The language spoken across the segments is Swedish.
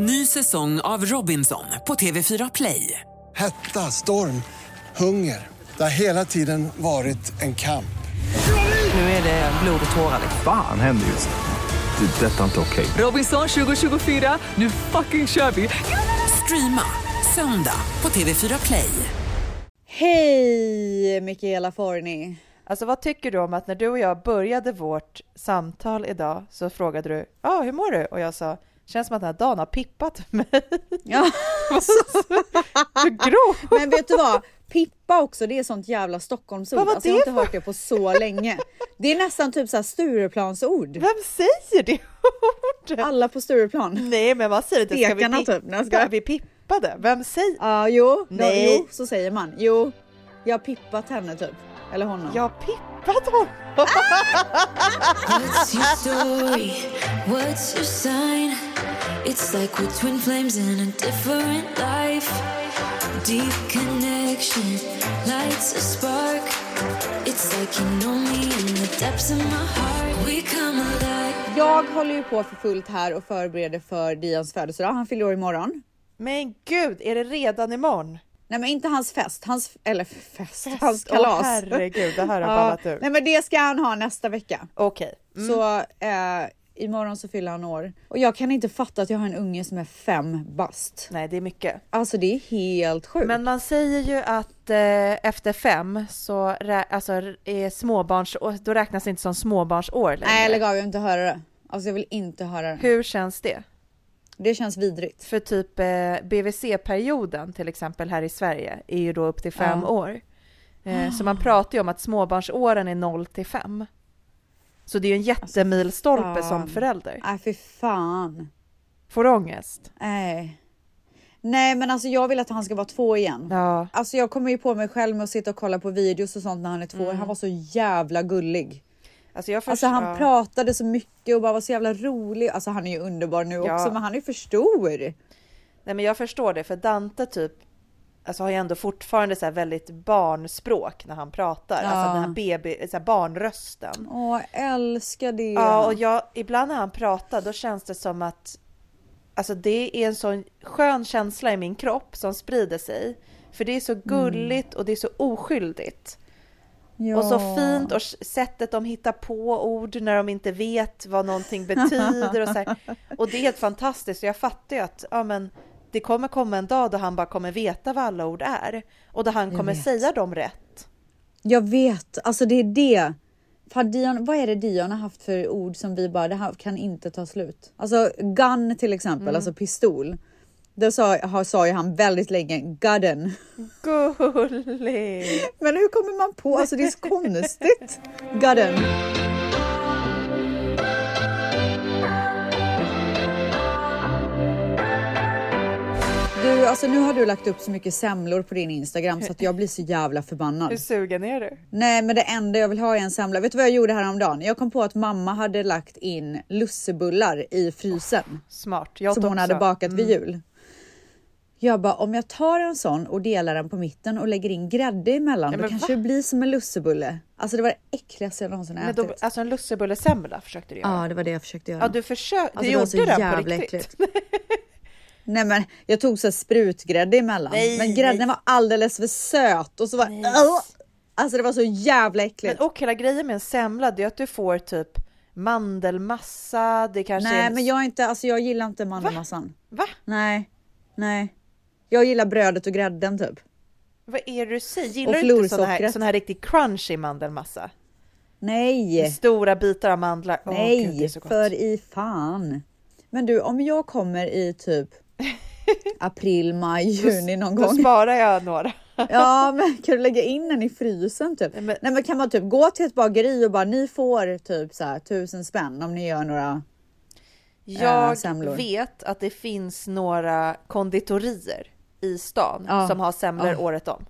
Ny säsong av Robinson på TV4 Play. Hetta, storm, hunger. Det har hela tiden varit en kamp. Nu är det blod och tårar. Fan händer just nu. Det. är Detta är inte okej. Robinson 2024, nu fucking kör vi! Streama söndag på TV4 Play. Hej Mikaela Forni! Alltså vad tycker du om att när du och jag började vårt samtal idag så frågade du, ja ah, hur mår du? Och jag sa, känns som att den här dagen har pippat mig. Ja. så! Men vet du vad? Pippa också, det är sånt jävla Stockholmsord. Vad var alltså, jag har det inte hört det på så länge. Det är nästan typ såhär Stureplansord. Vem säger det ordet? Alla på Stureplan. Nej men vad säger du? Ska vi pippa? typ. Skojar. Vi pippade? Vem säger? Ja, jo, Nej. jo, så säger man. Jo, jag har pippat henne typ. Eller honom. Jag har honom! What's your story? What's your sign? It's like we're twin flames in a different life. Deep connection lights a spark. It's like you know me in the depths of my heart. We come alive. Jag håller ju på för fullt här och förbereder för Dians födelsedag. Han fyller år imorgon. Men gud, är det redan imorgon? Nej men inte hans fest, hans, eller fest, hans kalas. Åh herregud, det här har ballat ur. Nej men det ska han ha nästa vecka. Okej. Mm. Så eh, imorgon så fyller han år. Och jag kan inte fatta att jag har en unge som är fem bast. Nej, det är mycket. Alltså det är helt sjukt. Men man säger ju att eh, efter fem så alltså, är småbarns, då räknas det inte som småbarnsår längre. Nej lägg av, jag vill inte höra det. Alltså jag vill inte höra det. Hur känns det? Det känns vidrigt. För typ eh, BVC-perioden till exempel här i Sverige är ju då upp till fem Ja. år. Eh, så man pratar ju om att småbarnsåren är 0 till 5. Så det är ju en jättemilstolpe Alltså, som förälder. Nej fy fan. Får du ångest? Nej. Nej men alltså jag vill att han ska vara två igen. Ja. Alltså jag kommer ju på mig själv med att sitta och kolla på videos och sånt när han är två år. Mm. Han var så jävla gullig. Alltså jag Alltså han pratade så mycket och bara var så jävla rolig. Alltså han är ju underbar nu Ja. också men han är för stor. Nej men jag förstår det, för Dante typ alltså har ju ändå fortfarande så väldigt barnspråk när han pratar. Ja. Alltså den här BB, så här barnrösten. Åh älskar det. Ja, och jag, ibland när han pratar då känns det som att alltså det är en sån skön känsla i min kropp som sprider sig. För det är så gulligt och det är så oskyldigt. Ja. Och så fint och sättet de hittar på ord när de inte vet vad någonting betyder. Och, så här. och det är helt fantastiskt. Jag fattar ju att ja, men det kommer komma en dag då han bara kommer veta vad alla ord är. Och då han kommer vet. säga dem rätt. Jag vet, alltså det är det. Dion, vad är det Dion har haft för ord som vi bara, det här kan inte ta slut. Alltså gun till exempel, Mm. alltså pistol. Det sa, sa ju han väldigt länge, gudden. Gulligt! Men hur kommer man på, alltså det är så konstigt. Gudden. Du, alltså nu har du lagt upp så mycket semlor på din Instagram så att jag blir så jävla förbannad. Hur sugen är du? Nej, men det enda jag vill ha är en semla. Vet du vad jag gjorde häromdagen? Jag kom på att mamma hade lagt in lussebullar i frysen Smart. Jag som hon också. hade bakat vid Mm. jul. Jag bara, om jag tar en sån och delar den på mitten och lägger in grädde emellan, Nej, då men kanske va? det blir som en lussebulle. Alltså det var det äckligaste jag någonsin Men ätit. då, alltså en lussebullesemla försökte du göra? Ja, det var det jag försökte göra. Ja, du försökte. Alltså, du gjorde den på jävla riktigt? äckligt. Nej men jag tog så sprutgrädde emellan. Nej, men grädden nej. var alldeles för söt och så var Nej. Alltså det var så jävla Men äckligt. och hela grejen med en semla det är att du får typ mandelmassa, det kanske är Nej en... men jag är inte, alltså jag gillar inte mandelmassan. Va? Nej, nej. Jag gillar brödet och grädden typ. Vad är det du säger? Gillar Och du inte sån här, sån här riktigt crunchy mandelmassa? Nej, Stora bitar av mandlar. Åh, nej, Gud, för i fan. Men du, om jag kommer i typ april, maj, juni någon Då gång. sparar jag några. Ja, men kan du lägga in den i frysen typ? Nej, men- Nej, men kan man typ gå till ett bageri och bara ni får typ så här tusen spänn om ni gör några. Jag semlor. vet att det finns några konditorier i stan Ja. som har semlor Ja. året om.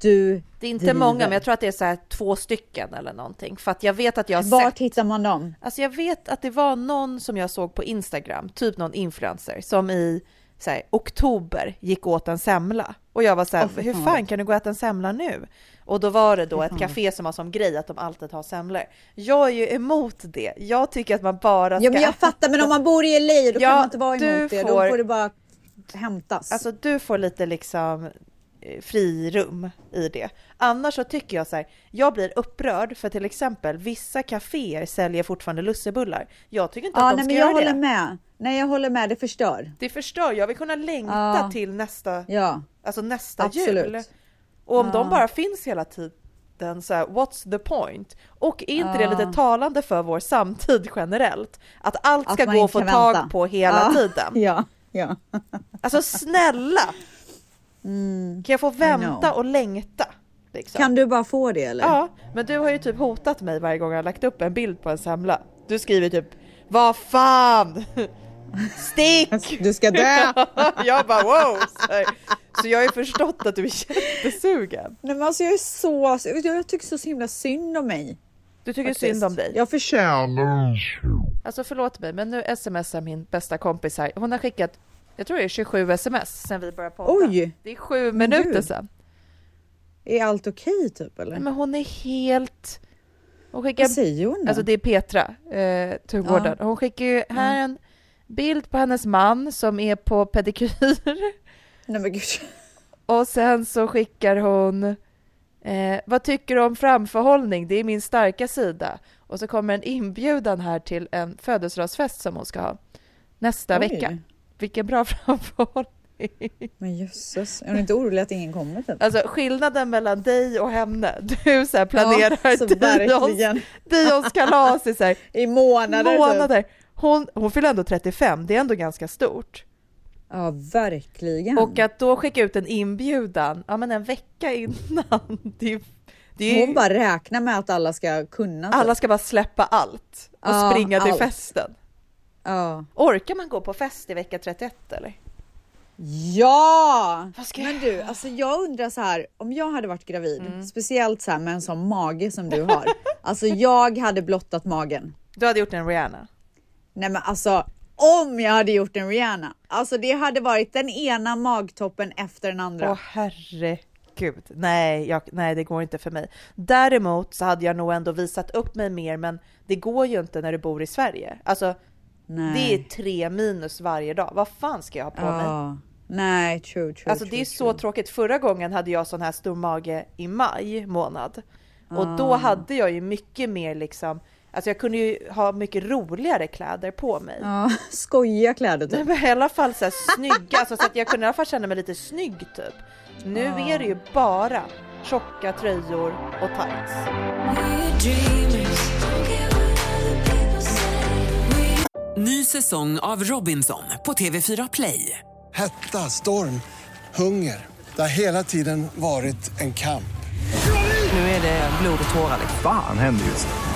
Du, Det är inte driver. många, men jag tror att det är så här två stycken eller någonting. För att jag vet att jag har Vart sett hittar man dem? Alltså jag vet att det var någon som jag såg på Instagram, typ någon influencer, som i så här, oktober gick åt en semla. Och jag var så här, fy hur fan kan du gå och äta en semla nu? Och då var det då ett café som har som grej att de alltid har semlor. Jag är ju emot det. Jag tycker att man bara ska Ja men jag fattar men om man bor i LA då Ja, kan man inte vara du emot det. Då får- får det bara hämtas. Alltså du får lite liksom eh, frirum i det. Annars så tycker jag så här, jag blir upprörd för till exempel vissa kaféer säljer fortfarande lussebullar. Jag tycker inte ja, att de nej, ska men jag göra håller det. med. Nej jag håller med, det förstör. Det förstör, jag vill kunna längta Ja. till nästa, Ja, alltså nästa absolut. jul. Och om de bara finns hela tiden så här, what's the point? Och är inte det Ja. lite talande för vår samtid generellt? Att allt Att ska man gå att få kan tag vänta. på hela Ja. tiden. Ja, ja. Alltså snälla! Kan jag få vänta Mm. och längta? Liksom? Kan du bara få det eller? Ja, men du har ju typ hotat mig varje gång jag har lagt upp en bild på en semla. Du skriver typ Vad fan! Stick! Du ska dö! jag bara wow! Så, jag har ju förstått att du är jättesugen. Nej men alltså jag är så, jag tycker så himla synd om mig. Du tycker faktiskt. synd om dig. Jag försöker. Alltså förlåt mig, men nu smsar min bästa kompis här. Hon har skickat, jag tror det är 27 sms sen vi började podda. Oj! Det är sju minuter gud. sedan. Är allt okej typ eller? Men hon är helt... Hon skickar Vad säger hon då? Alltså det är Petra eh, Tugården. Hon skickar ju här en bild på hennes man som är på pedikyr. Nej men gud. Och sen så skickar hon eh, Vad tycker du om framförhållning? Det är min starka sida. Och så kommer en inbjudan här till en födelsedagsfest som hon ska ha nästa Oj. vecka. Vilken bra framförhållning. Men jösses, är hon inte orolig att ingen kommer typ? Alltså skillnaden mellan dig och henne. Du så planerar Ja, så Dions, verkligen. Dions kalas i så här, I månader. Typ. månader. Hon, hon fyller ändå 35, det är ändå ganska stort. Ja verkligen. Och att då skicka ut en inbjudan, ja men en vecka innan, det är, det är ju, Hon bara räknar med att alla ska kunna. typ. alla ska bara släppa allt och Ja, springa till allt. festen. Ja. Orkar man gå på fest i vecka 31 eller? Ja! Men du, alltså jag undrar så här, om jag hade varit gravid, Mm. speciellt så här med en sån mage som du har. alltså jag hade blottat magen. Du hade gjort en Rihanna. Nej men alltså, om jag hade gjort en Rihanna. Alltså det hade varit den ena magtoppen efter den andra. Åh herregud, nej, jag, nej det går inte för mig. Däremot så hade jag nog ändå visat upp mig mer, men det går ju inte när du bor i Sverige. Alltså Nej. det är tre minus varje dag. Vad fan ska jag ha på mig? Ja. Nej, true, true. Alltså true, det är true. så tråkigt. Förra gången hade jag sån här stor mage i maj månad och då Ah. hade jag ju mycket mer liksom. Alltså jag kunde ju ha mycket roligare kläder på mig. Ja, skojiga kläder typ. men I alla fall så här snygga, alltså, så att jag kunde i alla fall känna mig lite snygg typ. Nu Ah. är det ju bara tjocka tröjor och tights. Ny säsong av Robinson på TV4 Play. Hetta, storm, hunger. Det har hela tiden varit en kamp. Nu är det blod och tårar. liksom. Fan händer just nu.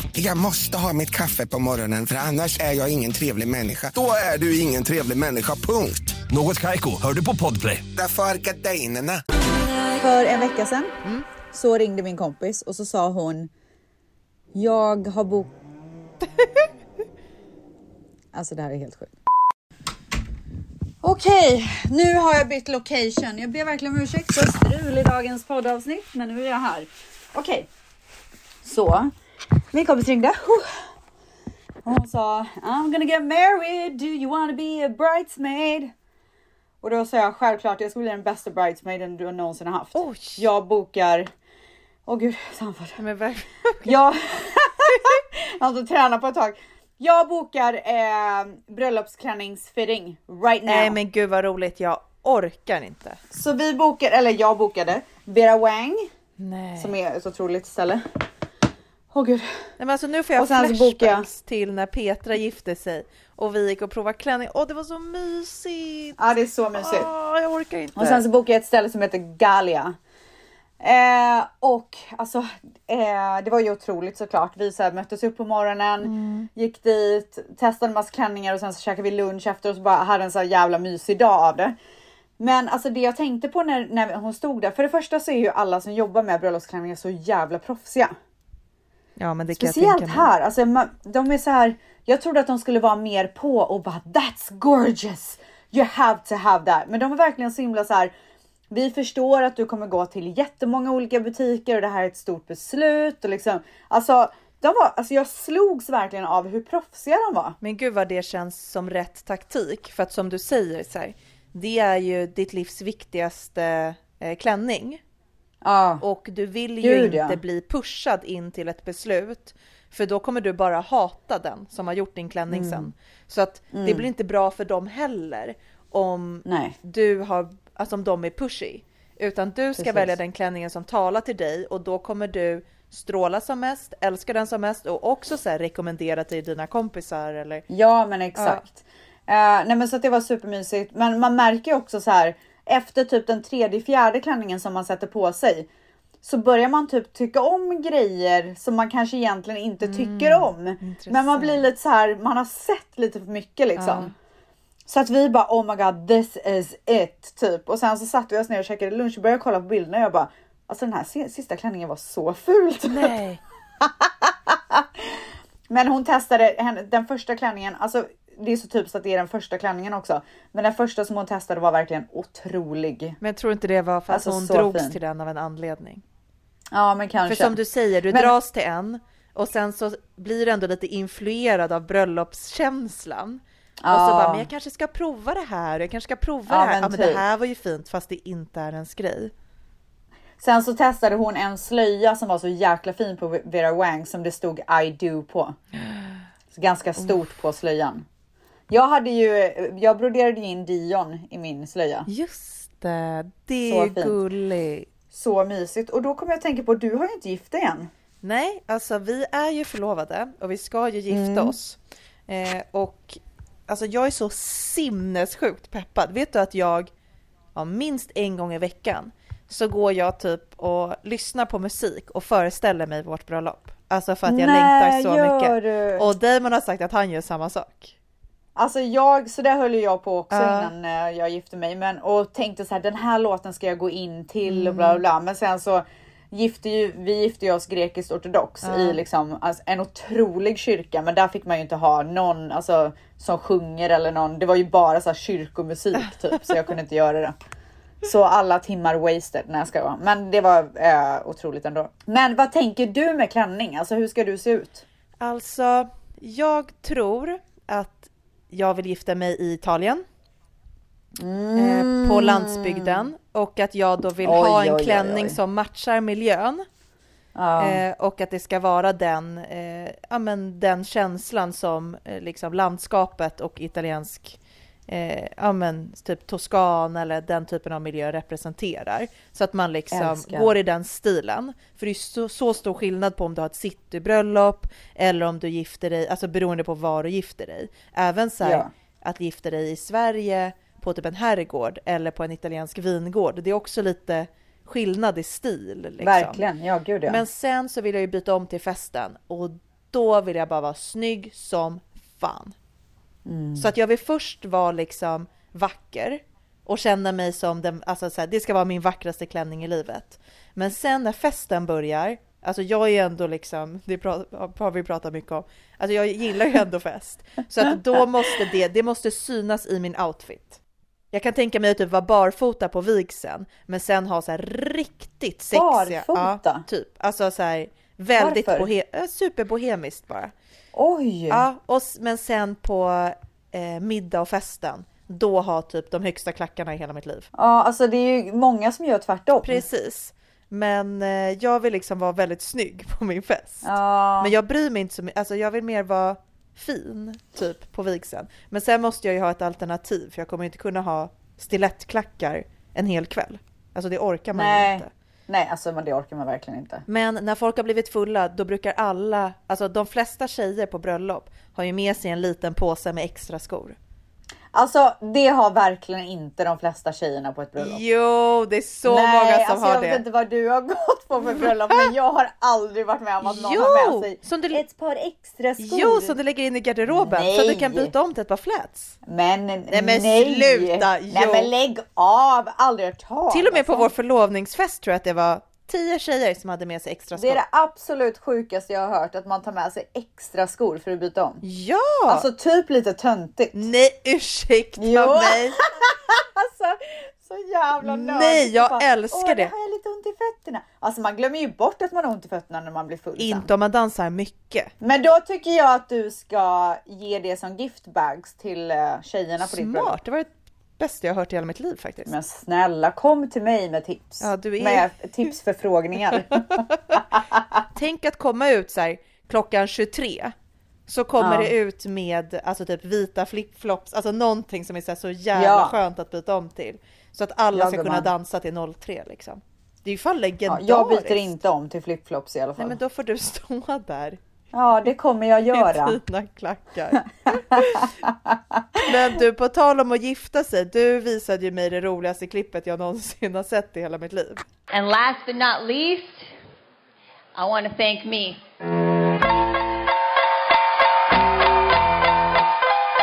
Jag måste ha mitt kaffe på morgonen för annars är jag ingen trevlig människa. Då är du ingen trevlig människa, punkt. Något Kaiko, hör du på Podplay. Därför är gardinerna. För en vecka sedan Mm. så ringde min kompis och så sa hon Jag har bok... alltså det här är helt sjukt. Okej, nu har jag bytt location. Jag ber verkligen om ursäkt för strul i dagens poddavsnitt, men nu är jag här. Okej, så min kompis ringde. Och hon sa I'm gonna get married. Do you wanna be a bridesmaid? Och då sa jag självklart jag ska bli den bästa bridesmaiden du någonsin har haft. Oj. Jag bokar. Åh gud, samfart. Men verkligen. Jag har inte tränat på ett tag. Jag bokar eh, bröllopsklänningsfitting right now. Nej men gud vad roligt, jag orkar inte. Så vi bokar, eller jag bokade Vera Wang Nej. som är ett otroligt ställe. Åh gud. Nej, men alltså nu får jag Och sen så bokar jag- flashbacks till när Petra gifte sig och vi gick och provade klänning. Åh det var så mysigt! Ja det är så mysigt. Åh, jag orkar inte. Och sen så bokade jag ett ställe som heter Galia. Eh, och alltså, eh, det var ju otroligt såklart. Vi så här, möttes upp på morgonen, gick dit, testade en massa klänningar och sen så käkade vi lunch efter och så bara hade en så här jävla mysig dag av det. Men alltså det jag tänkte på när, när hon stod där, för det första så är ju alla som jobbar med bröllopsklänningar så jävla proffsiga. Ja, men det kan jag Speciellt tänka mig. här, alltså man, de är så här. Jag trodde att de skulle vara mer på och bara that's gorgeous. You have to have that. Men de är verkligen så himla så här. Vi förstår att du kommer gå till jättemånga olika butiker och det här är ett stort beslut och liksom alltså. De var, alltså jag slogs verkligen av hur proffsiga de var. Men gud vad det känns som rätt taktik. För att som du säger, så här, det är ju ditt livs viktigaste eh, klänning. Ja, Och du vill ju Gud, inte ja. bli pushad in till ett beslut. För då kommer du bara hata den som har gjort din klänning Mm. sen. Så att det blir inte bra för dem heller. Om nej, du har, alltså om de är pushy. Utan du ska Precis. välja den klänningen som talar till dig och då kommer du stråla som mest, älska den som mest och också så här rekommendera till dina kompisar eller ja, men exakt. Eh, nej, men så att det var supermysigt. Men man märker ju också så här efter typ den tredje, fjärde klänningen som man sätter på sig så börjar man typ tycka om grejer som man kanske egentligen inte tycker om. Men man blir lite så här, man har sett lite för mycket liksom. Så att vi bara oh my god this is it typ. Och sen så satte vi oss ner och käkade lunch och började kolla på bilderna och jag bara alltså den här si- sista klänningen var så ful. typ. Nej. Men hon testade den första klänningen, alltså det är så typiskt att det är den första klänningen också. Men den första som hon testade var verkligen otrolig. Men jag tror inte det var för att Alltså, hon drogs fin. till den av en anledning. Ja men kanske. För som du säger, du Men- dras till en och sen så blir du ändå lite influerad av bröllopskänslan. Och så Ja. bara, men jag kanske ska prova det här, jag kanske ska prova Ja, det här. men Ja, men typ. det här var ju fint fast det inte är ens grej. Sen så testade hon en slöja som var så jäkla fin på Vera Wang som det stod I do på. Så ganska stort på slöjan. Jag hade ju, jag broderade ju in Dion i min slöja. Just det, det Så är fint. gulligt. Så mysigt. Och då kommer jag att tänka på, du har ju inte gift dig än. Nej, alltså vi är ju förlovade och vi ska ju gifta Mm. oss. Eh, och alltså jag är så sinnessjukt peppad. Vet du att jag ja, minst en gång i veckan så går jag typ och lyssnar på musik och föreställer mig vårt bröllop. Alltså för att jag Nej, längtar så mycket. du? Och Damon har sagt att han gör samma sak. Alltså jag, så där höll jag på också Ja. innan eh, jag gifte mig. Men, och tänkte så här, den här låten ska jag gå in till och Mm. bla bla bla. Men sen så gifte ju, vi gifte ju oss grekiskt ortodox i liksom alltså, en otrolig kyrka. Men där fick man ju inte ha någon alltså, som sjunger eller någon. Det var ju bara så här kyrkomusik typ. Så jag kunde inte göra det. Så alla timmar wasted när jag ska vara. Men det var eh, otroligt ändå. Men vad tänker du med klänning? Alltså hur ska du se ut? Alltså, jag tror att jag vill gifta mig i Italien. Eh, på landsbygden. Och att jag då vill Mm. Oj, ha en oj, klänning oj. som matchar miljön. Ja. Eh, och att det ska vara den, eh, ja, men den känslan som eh, liksom landskapet och italiensk, eh, ja men typ Toscan eller den typen av miljö representerar. Så att man liksom Älskar. går i den stilen. För det är så, så stor skillnad på om du har ett citybröllop eller om du gifter dig, alltså beroende på var du gifter dig. Även så här, Ja. att gifta dig i Sverige på typ en herrgård eller på en italiensk vingård. Det är också lite skillnad i stil. Liksom. Verkligen, ja gud ja. Men sen så vill jag ju byta om till festen och då vill jag bara vara snygg som fan. Mm. Så att jag vill först vara liksom vacker och känna mig som den, alltså så här, det ska vara min vackraste klänning i livet. Men sen när festen börjar, alltså jag är ju ändå liksom, det har vi pratat mycket om, alltså jag gillar ju ändå fest. Så att då måste det, det måste synas i min outfit. Jag kan tänka mig att typ vara barfota på vigseln, men sen ha så här riktigt sexiga... Barfota? Ja, typ. Alltså så här väldigt bohe- äh, superbohemiskt bara. Oj! Ja, och, men sen på eh, middag och festen, då har typ de högsta klackarna i hela mitt liv. Ja, alltså det är ju många som gör tvärtom. Precis. Men eh, jag vill liksom vara väldigt snygg på min fest. Ja, Men jag bryr mig inte så mycket, alltså jag vill mer vara fin typ på vigseln. Men sen måste jag ju ha ett alternativ för jag kommer inte kunna ha stilettklackar en hel kväll. Alltså det orkar man nej. inte. Nej, alltså men det orkar man verkligen inte. Men när folk har blivit fulla, då brukar alla, alltså de flesta tjejer på bröllop har ju med sig en liten påse med extra skor. Alltså det har verkligen inte de flesta tjejerna på ett bröllop. Jo, det är så Nej, många som alltså har jag det. vet inte vad du har gått på för bröllop men jag har aldrig varit med om att någon Jo, har med sig som du- ett par extra skor. Jo, som du lägger in i garderoben så du kan Nej. byta om till ett par flats. Men Nej, men nej. sluta, Nej jo. men lägg av, aldrig hört talas Till och med på vår förlovningsfest tror jag att det var tio tjejer som hade med sig extra skor. Det är det absolut sjukaste jag har hört att man tar med sig extra skor för att byta om. Ja! Alltså typ lite töntigt. Nej, ursäkta Jo. mig. Alltså så jävla nördigt. Nej, jag Bara, älskar Åh, det. Nu har jag lite ont i fötterna. Alltså man glömmer ju bort att man har ont i fötterna när man blir full sen. Inte om man dansar mycket. Men då tycker jag att du ska ge det som giftbags till eh, tjejerna på ditt bröllop. Smart, det var det bästa jag har hört i hela mitt liv faktiskt. Men snälla kom till mig med tips. Ja, du är- Med tipsförfrågningar. Tänk att komma ut så här klockan 23. Så kommer Ja. det ut med alltså typ vita flipflops, alltså någonting som är så, här, så jävla Ja. skönt att byta om till. Så att alla Ja, ska kunna gumman. dansa till 03 liksom. Det är ju fan ja, legendariskt. jag byter inte om till flipflops i alla fall. Nej men då får du stå där Ja det kommer jag göra. i dina klackar. men du, på tal om att gifta sig, du visade ju mig det roligaste klippet jag någonsin har sett i hela mitt liv. And last but not least, I want to thank me.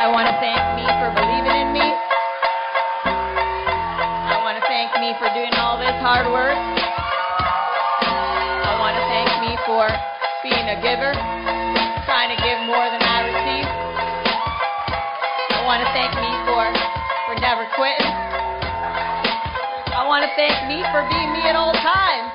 I want to thank me for believing in me. I want to thank me for doing all this hard work. I want to thank me for being a giver, thank me for being me at all times.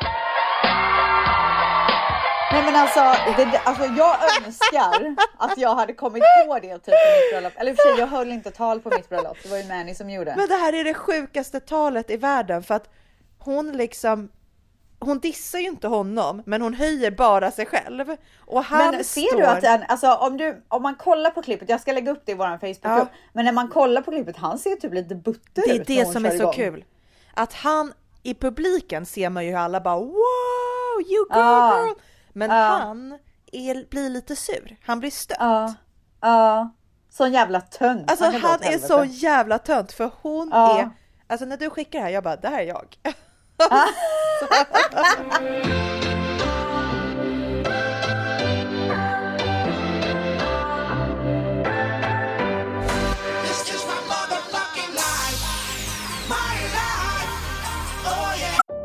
Nej men alltså, det, alltså jag önskar att jag hade kommit på det typ på mitt bröllop. Eller i och för sig jag höll inte tal på mitt bröllop. Det var ju Manny som gjorde. Men det här är det sjukaste talet i världen för att hon liksom hon dissar ju inte honom, men hon höjer bara sig själv. Och han Men ser står... du att den, alltså om du, om man kollar på klippet, jag ska lägga upp det i våran Facebookgrupp. Ja. Men när man kollar på klippet, han ser typ lite butter Det är ut det som är kör så igång. kul. Att han, i publiken ser man ju hur alla bara wow, you go Ja. girl. Men Ja. han är, blir lite sur. Han blir stött. Ja, ja. Sån jävla tönt. Alltså han åt är så jävla tönt för hon är, alltså när du skickar det här, jag bara det här är jag.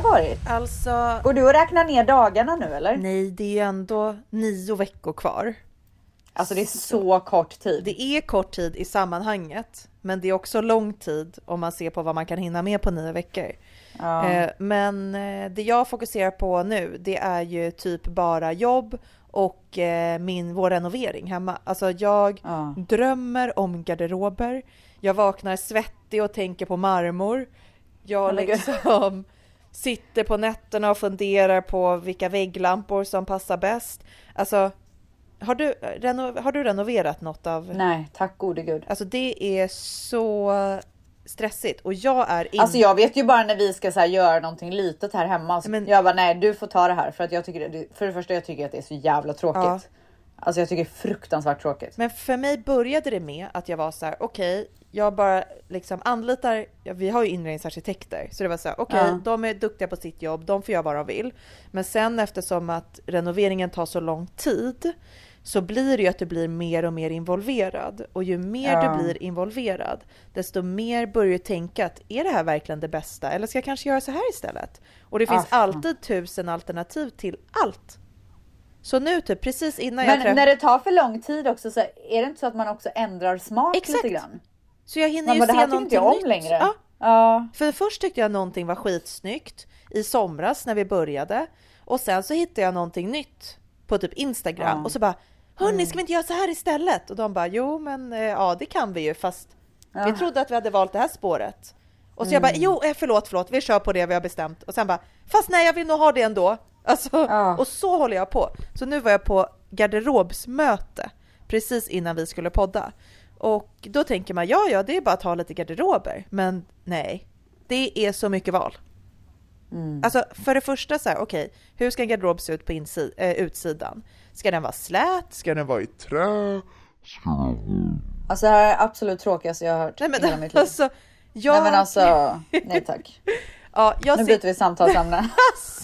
varit? Alltså, Går du och räknar ner dagarna nu eller? nej det är ändå nio veckor kvar. Alltså det är så kort tid. Det är kort tid i sammanhanget, men det är också lång tid om man ser på vad man kan hinna med på nio veckor. Ja. Eh, Men eh, det jag fokuserar på nu, det är ju typ bara jobb och eh, min, vår renovering hemma. Alltså jag Ja. drömmer om garderober. Jag vaknar svettig och tänker på marmor. Jag liksom sitter på nätterna och funderar på vilka vägglampor som passar bäst. Alltså, har du, reno, har du renoverat något av... Nej, tack gode gud. Alltså det är så stressigt och jag är inte... Alltså jag vet ju bara när vi ska så göra någonting litet här hemma. Så Men- Jag bara nej du får ta det här för att jag tycker det, för det första jag tycker att det är så jävla tråkigt. Ja. Alltså jag tycker det är fruktansvärt tråkigt. Men för mig började det med att jag var så här: okej, jag bara liksom anlitar, vi har ju inredningsarkitekter, så det var så här, okej, Ja. de är duktiga på sitt jobb, de får göra vad de vill. Men sen eftersom att renoveringen tar så lång tid så blir det ju att du blir mer och mer involverad. Och ju mer Ja. du blir involverad, desto mer börjar du tänka att är det här verkligen det bästa? Eller ska jag kanske göra så här istället? Och det finns Ah, fan. alltid tusen alternativ till allt. Så nu typ precis innan jag Men när det tar för lång tid också så är det inte så att man också ändrar smak Exakt. lite grann? Så jag hinner Men ju det se här tycker inte någonting jag om nytt. längre. Ja. Ja. För först tyckte jag någonting var skitsnyggt i somras när vi började. Och sen så hittade jag någonting nytt på typ Instagram Ja. och så bara Hörni, Mm. ska vi inte göra så här istället? Och de bara jo men eh, ja det kan vi ju fast Ja. vi trodde att vi hade valt det här spåret. Och så Mm. jag bara jo eh, förlåt förlåt vi kör på det vi har bestämt och sen bara fast nej jag vill nog ha det ändå. Alltså, Ja. och så håller jag på. Så nu var jag på garderobsmöte precis innan vi skulle podda. Och då tänker man, ja, ja, det är bara att ha lite garderober. Men nej, det är så mycket val. Alltså för det första så här, okej, hur ska en garderob se ut på insi- eh, utsidan? Ska den vara slät? Ska den vara i trä? Alltså det här är absolut tråkigaste jag har hört Nej i hela men mitt liv. alltså, jag... Nej men alltså, nej tack. ja, jag Nu sit- byter vi samtalsämne.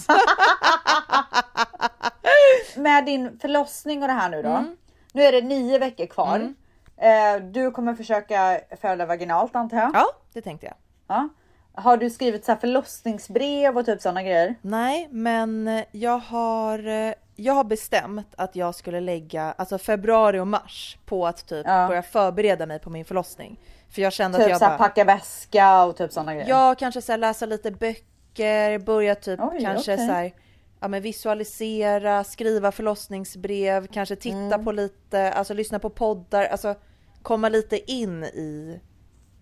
Med din förlossning och det här nu då. Mm. Nu är det nio veckor kvar. Eh, Du kommer försöka föda vaginalt antar jag? Ja, det tänkte jag. Ja. Har du skrivit så här förlossningsbrev och typ sådana grejer? Nej, men jag har, eh, jag har bestämt att jag skulle lägga alltså februari och mars på att typ Ja. börja förbereda mig på min förlossning. För jag kände att Typ jag så här bara, packa väska och typ sådana grejer? Ja, kanske så här läsa lite böcker, börja typ Oj, kanske okej. så här, ja, men visualisera, skriva förlossningsbrev, kanske titta Mm. på lite, alltså lyssna på poddar, alltså komma lite in i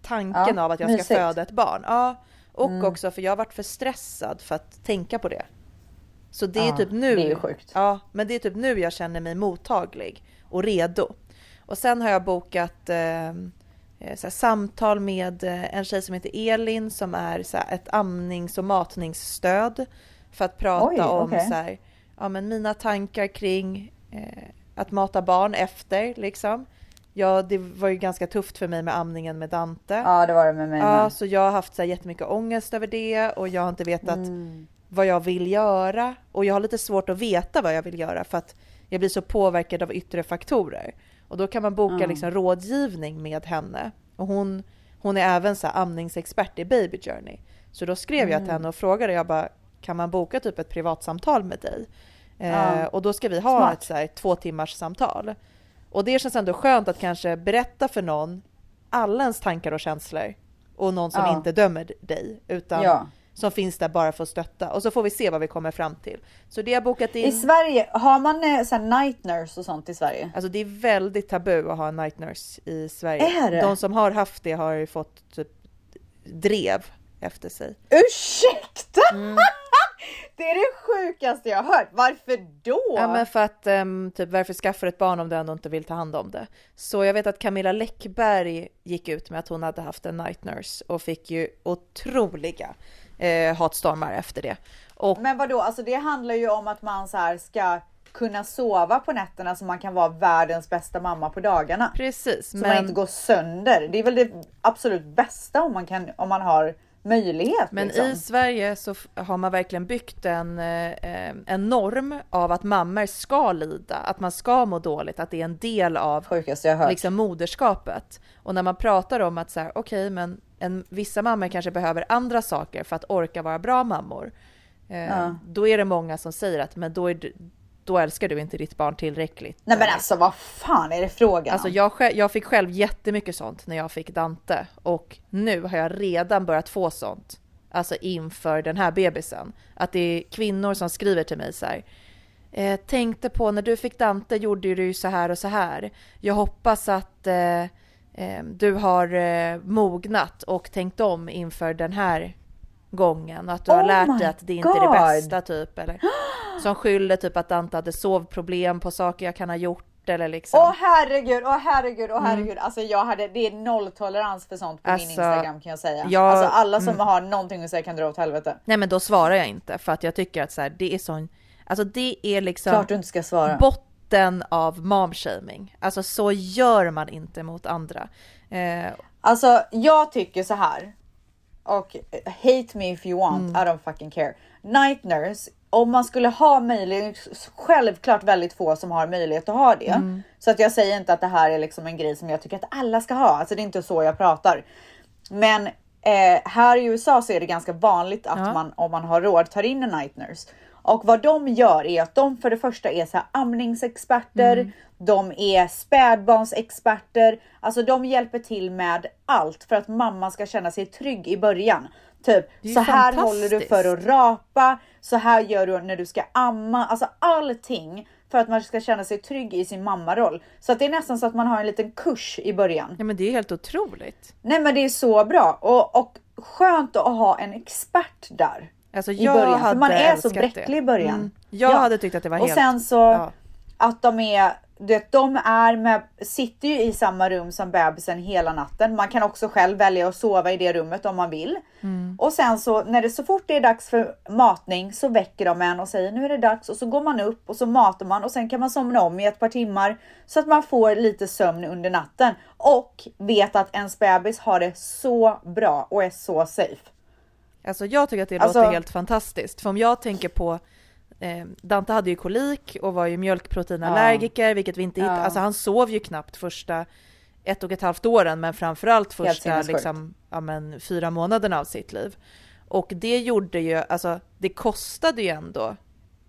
tanken Ja, av att jag ska mysigt. föda ett barn. Ja, och Mm. också för jag har varit för stressad för att tänka på det. Så det är Ja, typ nu. det är ju sjukt. Ja, men det är typ nu jag känner mig mottaglig och redo. Och sen har jag bokat eh, eh, här, samtal med eh, en tjej som heter Elin som är så här, ett amnings och matningsstöd för att prata Oj, om okej. så här, ja, men mina tankar kring eh, att mata barn efter liksom. Ja, det var ju ganska tufft för mig med amningen med Dante. Ja det var det med mig Ja, med. så jag har haft så här jättemycket ångest över det och jag har inte vetat Mm. vad jag vill göra. Och jag har lite svårt att veta vad jag vill göra för att jag blir så påverkad av yttre faktorer. Och då kan man boka Mm. liksom rådgivning med henne. Och hon, hon är även så här amningsexpert i Baby Journey. Så då skrev jag till Mm. henne och frågade, jag bara, kan man boka typ ett privatsamtal med dig? Eh, Ja. och då ska vi ha Smart. ett så här, två timmars samtal. Och det känns ändå skönt att kanske berätta för någon alla ens tankar och känslor. Och någon som Ja. inte dömer dig, utan Ja. som finns där bara för att stötta. Och så får vi se vad vi kommer fram till. Så det har bokat in. I Sverige, har man eh, så night nurse och sånt i Sverige? Alltså det är väldigt tabu att ha en night nurse i Sverige. Är det? De som har haft det har ju fått typ drev efter sig. Ursäkta! Mm. Det är det sjukaste jag har hört. Varför då? Ja men för att ehm, typ varför skaffa ett barn om du ändå inte vill ta hand om det? Så jag vet att Camilla Läckberg gick ut med att hon hade haft en night nurse och fick ju otroliga eh, hatstormar efter det. Och Men vadå, alltså det handlar ju om att man så här ska kunna sova på nätterna så man kan vara världens bästa mamma på dagarna. precis, Så man inte går sönder. Det är väl det absolut bästa om man kan, om man har möjlighet. Men liksom. i Sverige så har man verkligen byggt en, eh, en norm av att mammor ska lida, att man ska må dåligt, att det är en del av liksom, moderskapet. Och när man pratar om att så här, okej, men en, vissa mammor kanske behöver andra saker för att orka vara bra mammor. Eh, Ja. Då är det många som säger att men då, är då älskar du inte ditt barn tillräckligt. Nej men alltså vad fan är det frågan Alltså jag, jag fick själv jättemycket sånt när jag fick Dante och nu har jag redan börjat få sånt. Alltså inför den här bebisen. Att det är kvinnor som skriver till mig så här. Eh, tänkte på när du fick Dante gjorde du ju så här och så här. Jag hoppas att eh, eh, du har eh, mognat och tänkt om inför den här gången. Att du har Oh lärt dig att det inte är det God. bästa typ. Eller, som skyller typ att Dante hade sovproblem på saker jag kan ha gjort. Eller liksom. Åh herregud, åh herregud, åh Mm. herregud. Alltså jag hade, det är nolltolerans för sånt på min Alltså, Instagram kan jag säga. jag- alltså alla som mm. har någonting att säga kan dra åt helvete. Nej men då svarar jag inte för att jag tycker att så här, det är sån, alltså det är liksom Klart du inte ska svara. botten av momshaming. Alltså så gör man inte mot andra. Eh, Alltså jag tycker så här. Och eh, hate me if you want, Mm. I don't fucking care. Night nurse, om man skulle ha möjlighet, självklart väldigt få som har möjlighet att ha det. Mm. Så att jag säger inte att det här är liksom en grej som jag tycker att alla ska ha. Alltså det är inte så jag pratar. Men eh, här i USA så är det ganska vanligt att Ja. man om man har råd tar in en night nurse. Och vad de gör är att de för det första är så amningsexperter, Mm. de är spädbarnsexperter, alltså de hjälper till med allt för att mamman ska känna sig trygg i början. Typ så här håller du för att rapa, så här gör du när du ska amma, alltså allting för att man ska känna sig trygg i sin mammaroll. Så att det är nästan så att man har en liten kurs i början. Ja men det är helt otroligt. Nej men det är så bra och, och skönt att ha en expert där. Alltså i jag början, för hade man är så bräcklig det. i början. Mm. Jag hade tyckt att det var Och helt... sen så Ja. att de är, du vet, de är med, sitter ju i samma rum som bebisen hela natten. Man kan också själv välja att sova i det rummet om man vill. Mm. Och sen så när det så fort det är dags för matning så väcker de en och säger nu är det dags och så går man upp och så matar man och sen kan man somna om i ett par timmar så att man får lite sömn under natten och vet att ens bebis har det så bra och är så safe. Alltså jag tycker att det Alltså- låter helt fantastiskt. För om jag tänker på eh, Dante hade ju kolik och var ju mjölkproteinallergiker, vilket vi inte hittade. Ja. Alltså han sov ju knappt första ett och ett halvt åren, men framförallt första liksom, ja, men, fyra månaderna av sitt liv. Och det gjorde ju, alltså det kostade ju ändå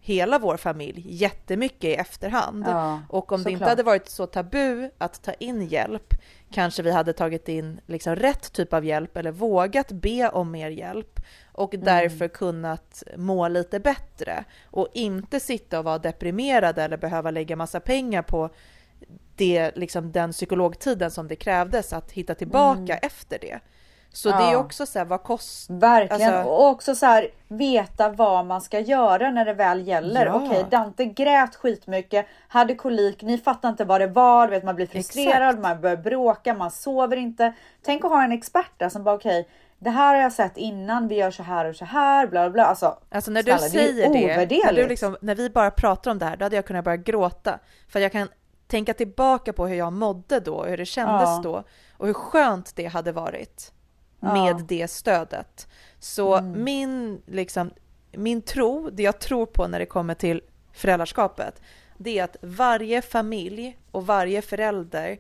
hela vår familj jättemycket i efterhand. Ja, och om det inte såklart. hade varit så tabu att ta in hjälp, kanske vi hade tagit in liksom rätt typ av hjälp eller vågat be om mer hjälp och Mm. därför kunnat må lite bättre och inte sitta och vara deprimerade eller behöva lägga massa pengar på det, liksom den psykologtiden som det krävdes att hitta tillbaka efter det. Så det är. Ja. också så här, vad kostar... Verkligen. Alltså- Och också så här veta vad man ska göra när det väl gäller. Ja. Okej, Dante grät skitmycket, hade kolik, ni fattar inte vad det var, du vet, man blir frustrerad, Exakt. man börjar bråka, man sover inte. Tänk att ha en expert där som bara okej, det här har jag sett innan, vi gör så här och så här, bla bla bla. Alltså, Alltså när du snälla, det är säger det, när, du liksom, när vi bara pratar om det här, då hade jag kunnat börja gråta. För jag kan tänka tillbaka på hur jag mådde då, hur det kändes Ja. då och hur skönt det hade varit Ja. med det stödet. Så Mm. min, liksom, min tro, det jag tror på när det kommer till föräldraskapet, det är att varje familj och varje förälder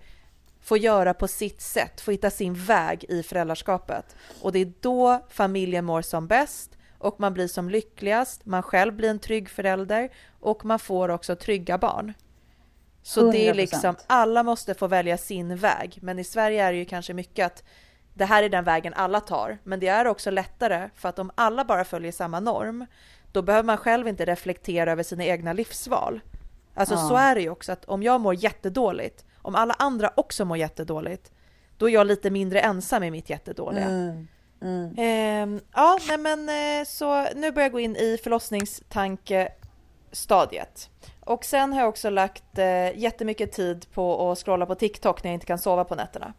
får göra på sitt sätt, får hitta sin väg i föräldraskapet. Och det är då familjen mår som bäst och man blir som lyckligast, man själv blir en trygg förälder och man får också trygga barn. Så det är 100%. liksom, alla måste få välja sin väg. Men i Sverige är det ju kanske mycket att det här är den vägen alla tar. Men det är också lättare för att om alla bara följer samma norm, då behöver man själv inte reflektera över sina egna livsval. Alltså Ja. så är det ju också att om jag mår jättedåligt, om alla andra också mår jättedåligt, då är jag lite mindre ensam i mitt jättedåliga. Mm. Ehm, ja, nej men eh, så nu börjar jag gå in i förlossningstankestadiet. Och sen har jag också lagt eh, jättemycket tid på att scrolla på TikTok när jag inte kan sova på nätterna.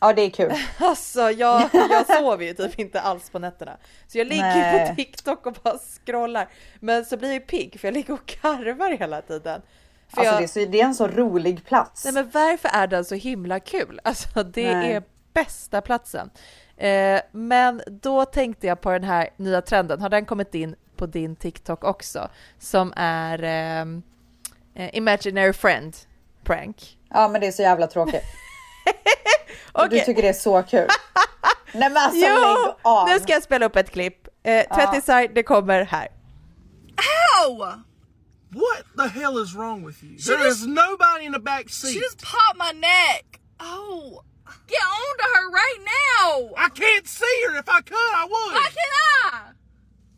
Ja, det är kul. Alltså jag, jag sover ju typ inte alls på nätterna. Så jag ligger Nej. på TikTok och bara scrollar. Men så blir jag pigg för jag ligger och karvar hela tiden. För Alltså jag, det, är så, det är en så rolig plats. Nej men varför är den så himla kul? Alltså det Nej. är bästa platsen. Eh, men då tänkte jag på den här nya trenden, har den kommit in på din TikTok också? Som är ehm, eh, Imaginary Friend Prank. Ja, men det är så jävla tråkigt. Okej. Du tycker det är så kul. Nej men alltså Jo, lägg av. nu ska jag spela upp ett klipp. Eh, Tvättisar, det kommer här. Ow! What the hell is wrong with you? She There just- is nobody in the back seat. She just popped my neck. Oh, get on to her right now. I can't see her. If I could, I would. Why can't I?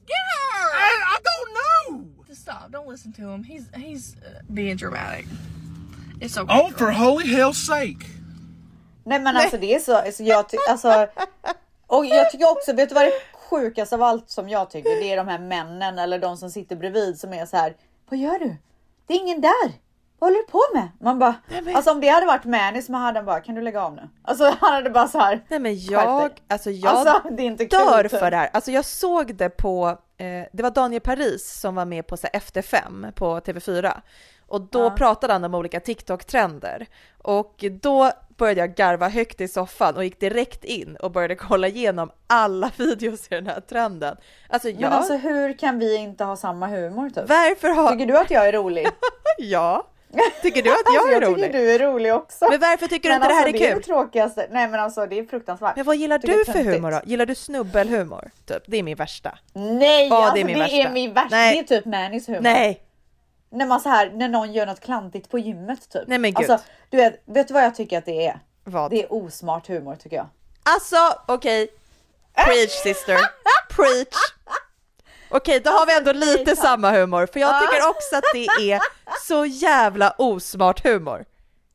Get her. I, I don't know. Just stop. Don't listen to him. He's he's uh, being dramatic. It's okay. Oh, for holy hell's sake. Nej men alltså det är så, alltså, jag ty- alltså, och jag tycker också, vet du vad det sjukaste av allt som jag tycker, det är de här männen eller de som sitter bredvid som är så här, vad gör du? Det är ingen där. Vad håller du på med? Man bara, alltså om det hade varit Mani som hade han bara, kan du lägga av nu? Alltså han hade bara så här. Nej men jag, alltså jag Alltså, det är inte kul, dör typ. för det här. Alltså jag såg det på eh, det var Daniel Paris som var med på så här, Efter fem på TV4 och då Ja. pratade han om olika TikTok-trender och då började jag garva högt i soffan och gick direkt in och började kolla igenom alla videos i den här trenden. Alltså jag, Men alltså hur kan vi inte ha samma humor typ? varför har... Tycker du att jag är rolig? Ja. Tycker du att jag alltså, är jag rolig? tycker du är rolig också. Men varför tycker du Men inte det här alltså, är Det är kul? det tråkigaste. Nej men alltså det är fruktansvärt. Men vad gillar du det är för humor då? Gillar du snubbelhumor? Typ, det är min värsta. Nej, Ja, alltså det är det min är, värsta. min värsta. Nej. Det är typ Nannys humor. Nej! När man så här, när någon gör något klantigt på gymmet typ. Nej, men gud. Alltså, du vet, vet du vad jag tycker att det är? Vad? Det är osmart humor tycker jag. Alltså, okej. Preach sister. Preach. Okej, då har vi ändå lite samma humor, för jag tycker också att det är så jävla osmart humor.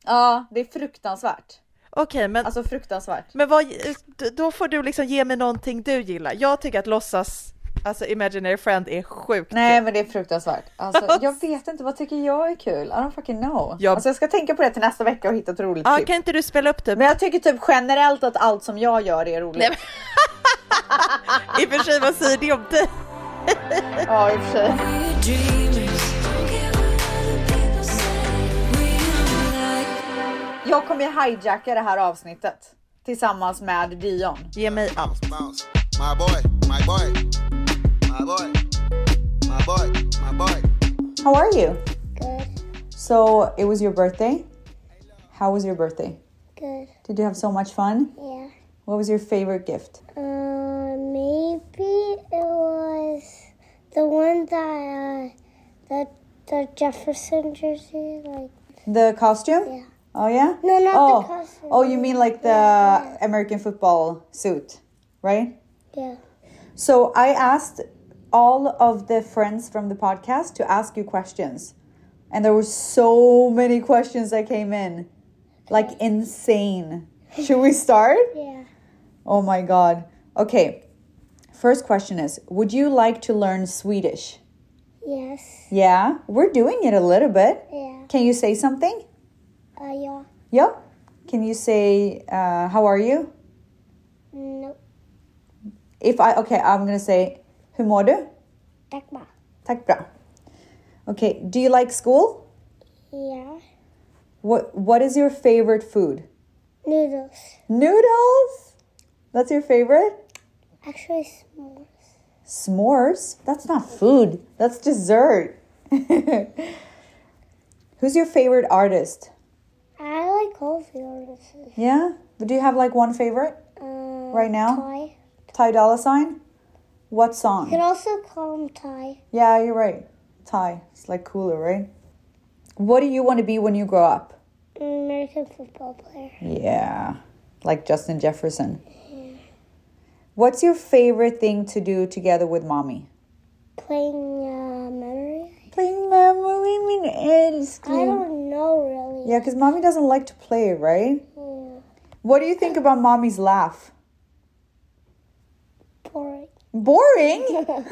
Ja, det är fruktansvärt. Okej, men, Alltså fruktansvärt. men vad, då får du liksom ge mig någonting du gillar. Jag tycker att låtsas, alltså imaginary friend är sjukt Nej kul. men det är fruktansvärt. Alltså, jag vet inte, vad tycker jag är kul? I don't fucking know. Jag- Alltså, jag ska tänka på det till nästa vecka och hitta ett roligt Ja, klipp. kan inte du spela upp typ? Men jag tycker typ generellt att allt som jag gör är roligt. Nej, men- I och för sig, vad säger det om dig? Ja, i och för sig. Jag kommer ju hijacka det här avsnittet tillsammans med Dion. Ge mig allt. My boy, my boy, my boy, my boy, my boy. How are you? Good, So it was your birthday. How was your birthday? good. Did you have so much fun? Yeah. What was your favorite gift? Uh, maybe it was the one that uh, the the Jefferson jersey, like The costume? Yeah. Oh yeah? No, not the oh. costume. Oh, you mean like the Yeah. American football suit, right? yeah. So I asked all of the friends from the podcast to ask you questions. And there were so many questions that came in. Like insane. Should we start? Yeah. Oh my god. Okay. First question is Would you like to learn Swedish? Yes. Yeah, we're doing it a little bit. Yeah. Can you say something? Uh, yeah. Yeah. Can you say, uh, How are you? Nope. If I, okay, I'm gonna say, Hur mår du? Tack bra. Tack bra. Okay, do you like school? Yeah. What What is your favorite food? Noodles. Noodles? That's your favorite? Actually, s'mores. S'mores? That's not food. That's dessert. Who's your favorite artist? I like all the artists. Yeah? But do you have like one favorite Uh, right now? Ty. Ty Dolla Sign? What song? You could also call him Ty. Yeah, you're right. Ty. It's like cooler, right? What do you want to be when you grow up? American football player. Yeah, like Justin Jefferson. What's your favorite thing to do together with mommy? Playing uh, memory. Playing memory min I älskling. don't know really. Yeah, because mommy doesn't like to play, right? Yeah. What do you think about mommy's laugh? Boring. Boring?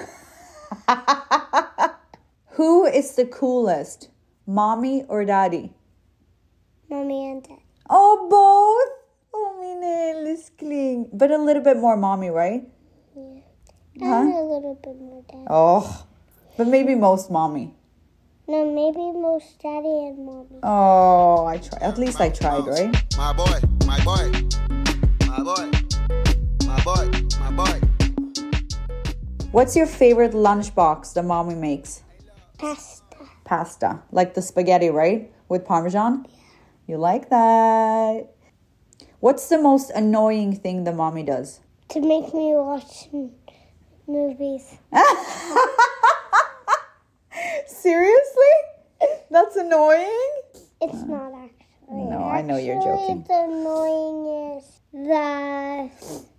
Who is the coolest, mommy or daddy? Mommy and daddy. Oh, both? Oh, min. But a little bit more mommy, right? And a little bit more dad. Oh, but maybe most mommy. No, maybe most daddy and mommy. Oh, I tried. At least I tried, oh, right? My boy, my boy, my boy, my boy, my boy. What's your favorite lunchbox that mommy makes? Pasta. Pasta. Like the spaghetti, right? With parmesan? Yeah. You like that? What's the most annoying thing the mommy does? To make me watch movies. Seriously? That's annoying? It's not actually. No, I know you're Actually, joking. The annoying is that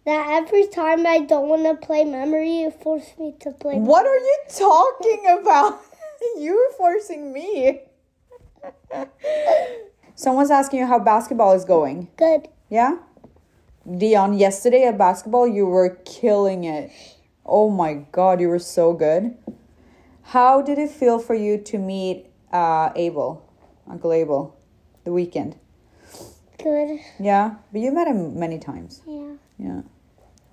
that every time I don't want to play memory, you force me to play. What are you talking about? You're forcing me. Someone's asking you how basketball is going. Good. Yeah? Dion, yesterday at basketball, you were killing it. Oh my god, you were so good. How did it feel for you to meet uh, Abel, Uncle Abel, the weekend? Good. Yeah, but you met him many times. Yeah. Yeah.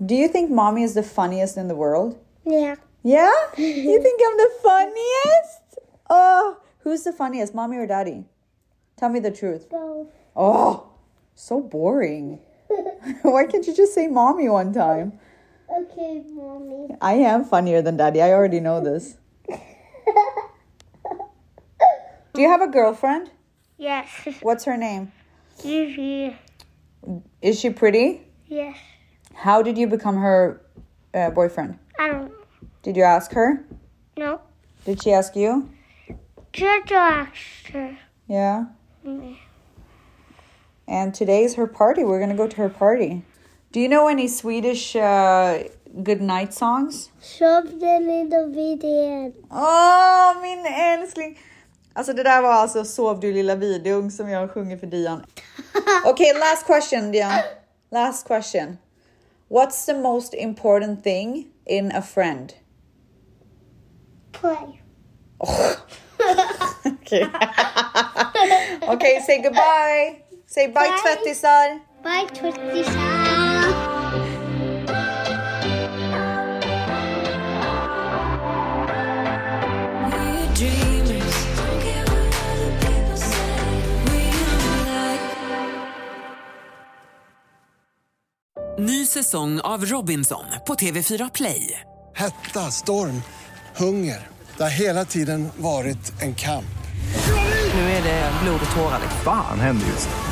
Do you think mommy is the funniest in the world? Yeah. Yeah? You think I'm the funniest? Oh, who's the funniest, mommy or daddy? Tell me the truth. Both. Oh, so boring. Why can't you just say mommy one time? Okay, mommy. I am funnier than daddy. I already know this. Do you have a girlfriend? Yes. What's her name? Evie. Is she pretty? Yes. How did you become her uh, boyfriend? I don't know. Did you ask her? No. Did she ask you? Jojo asked her. Yeah. Mm. And today's her party. We're gonna go to her party. Do you know any Swedish uh, good night songs? Shop den lilla videon. Åh, min älskling! Alltså det där var alltså Sov du lilla vidung som jag sjunger för Dian. Okay, last question Dian. Last question. What's the most important thing in a friend? Play. Okay. okay, say goodbye. Say bye, Bye. tvättisar. Bye, like Ny säsong av Robinson på TV4 Play. Hetta, storm, hunger. Det har hela tiden varit en kamp. Nu är det blod och tårar. Fan händer just nu.